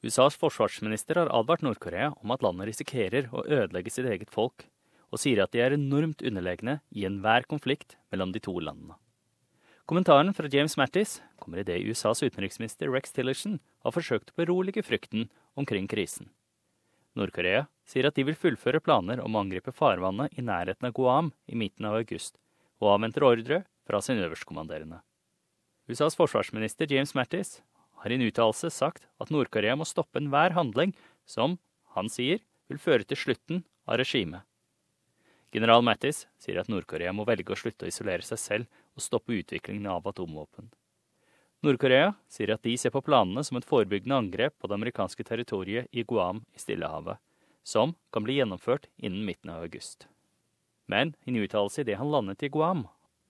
USAs forsvarsminister har advart Nord-Korea om at landet risikerer å ødelegge sitt eget folk, og sier at de er enormt underlegne i enhver konflikt mellom de to landene. Kommentaren fra James Mattis kommer idet USAs utenriksminister Rex Tillerson har forsøkt å berolige frykten omkring krisen. Nord-Korea sier at de vil fullføre planer om å angripe farvannet i nærheten av Guam i midten av august, og avventer ordre fra sin øverstkommanderende. USAs forsvarsminister James Mattis har i en uttalelse sagt at Nord-Korea må stoppe enhver handling som, han sier, vil føre til slutten av regimet. General Mattis sier at Nord-Korea må velge å slutte å isolere seg selv og stoppe utviklingen av atomvåpen. Nord-Korea sier at de ser på planene som et forebyggende angrep på det amerikanske territoriet i Guam i Stillehavet, som kan bli gjennomført innen midten av august. Men i en uttalelse idet han landet i Guam,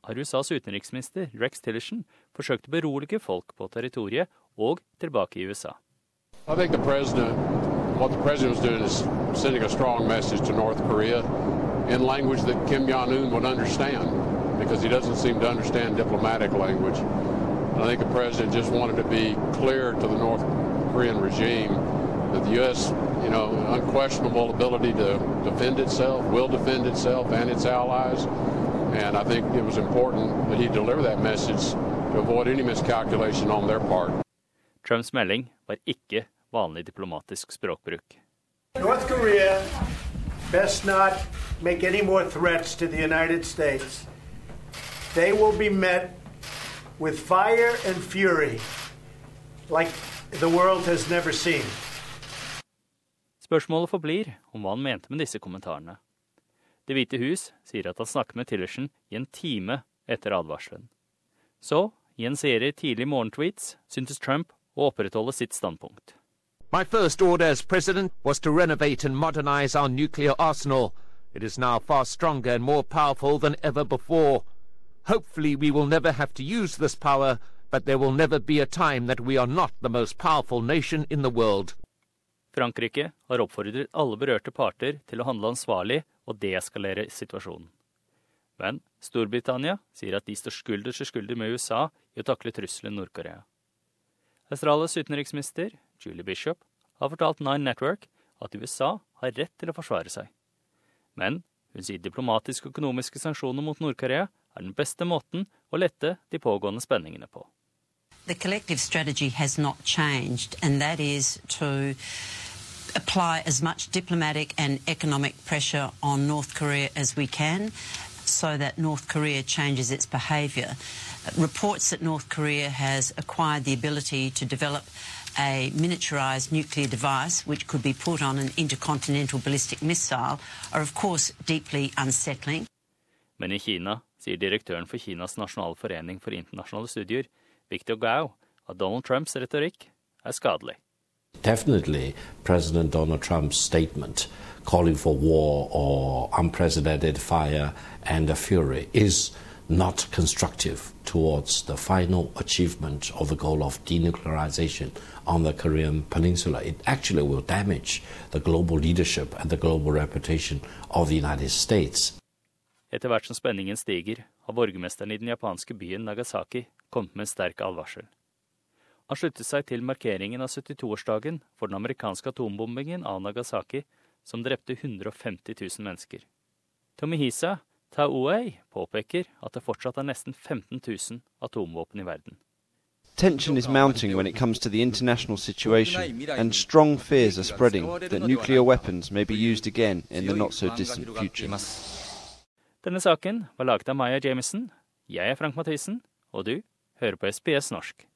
har USAs utenriksminister Rex Tillerson forsøkt å berolige folk på territoriet og tilbake i USA. I think the president, what the president was doing is sending a strong message to North Korea in language that Kim Jong Un would understand, because he doesn't seem to understand diplomatic language. I think the president just wanted to be clear to the North Korean regime that the U.S. you know unquestionable ability to defend itself, will defend itself and its allies. And I think it was important that he deliver that message to avoid any miscalculation on their part. Trumps melding var ikke vanlig diplomatisk språkbruk. North Korea best not make any more threats to the United States. They will be met with fire and fury like the world has never seen. Spørsmålet forblir om hva han mente med disse kommentarene. Det hvite hus sier at han snakket med Tillerson i en time etter advarselen. Så, i en serie tidlig morgentweets, syntes Trump å opprettholde sitt standpunkt. My first order as president was to renovate and modernize our nuclear arsenal. It is now far stronger and more powerful than ever before. Hopefully we will never have to use this power, but there will never be a time that we are not the most powerful nation in the world. Frankrike har oppfordret alle berørte parter til å handle ansvarlig og deeskalere situasjonen. Men Storbritannia sier at de står skulder til skulder med USA i å takle trusselen Nord-Korea. Australias utenriksminister Julie Bishop har fortalt Nine Network at USA har rett til å forsvare seg. Men hun sier diplomatiske og økonomiske sanksjoner mot Nord-Korea er den beste måten å lette de pågående spenningene på. The collective strategy has not changed, and that is to apply as much diplomatic and economic pressure on North Korea as we can so that North Korea changes its behaviour. Reports that North Korea has acquired the ability to develop a miniaturized nuclear device which could be put on an intercontinental ballistic missile are of course deeply unsettling. Men i Kina sier direktøren for Kinas nasjonale for internasjonale studier, Victor Gao, at Donald Trumps retorikk er skadelig. Definitely, President Donald Trump's statement calling for war or unprecedented fire and fury is not constructive towards the final achievement of the goal of denuclearization on the Korean Peninsula. It actually will damage the global leadership and the global reputation of the United States. Etter hvert som spenningen stiger, har borgermesteren i den japanske byen Nagasaki kommet med en sterk advarsel. Han sluttet seg til markeringen av 72-årsdagen for den amerikanske atombombingen av Nagasaki, som drepte 150 000 mennesker. Tomihisa Tauei påpeker at det fortsatt er nesten 15 000 atomvåpen i verden. Tension is mounting when it comes to the international situation, and strong fears are spreading that nuclear weapons may be used again in the not so distant future. Denne saken var laget av Maya Jameson. Jeg er Frank Mathisen, og du hører på SBS norsk.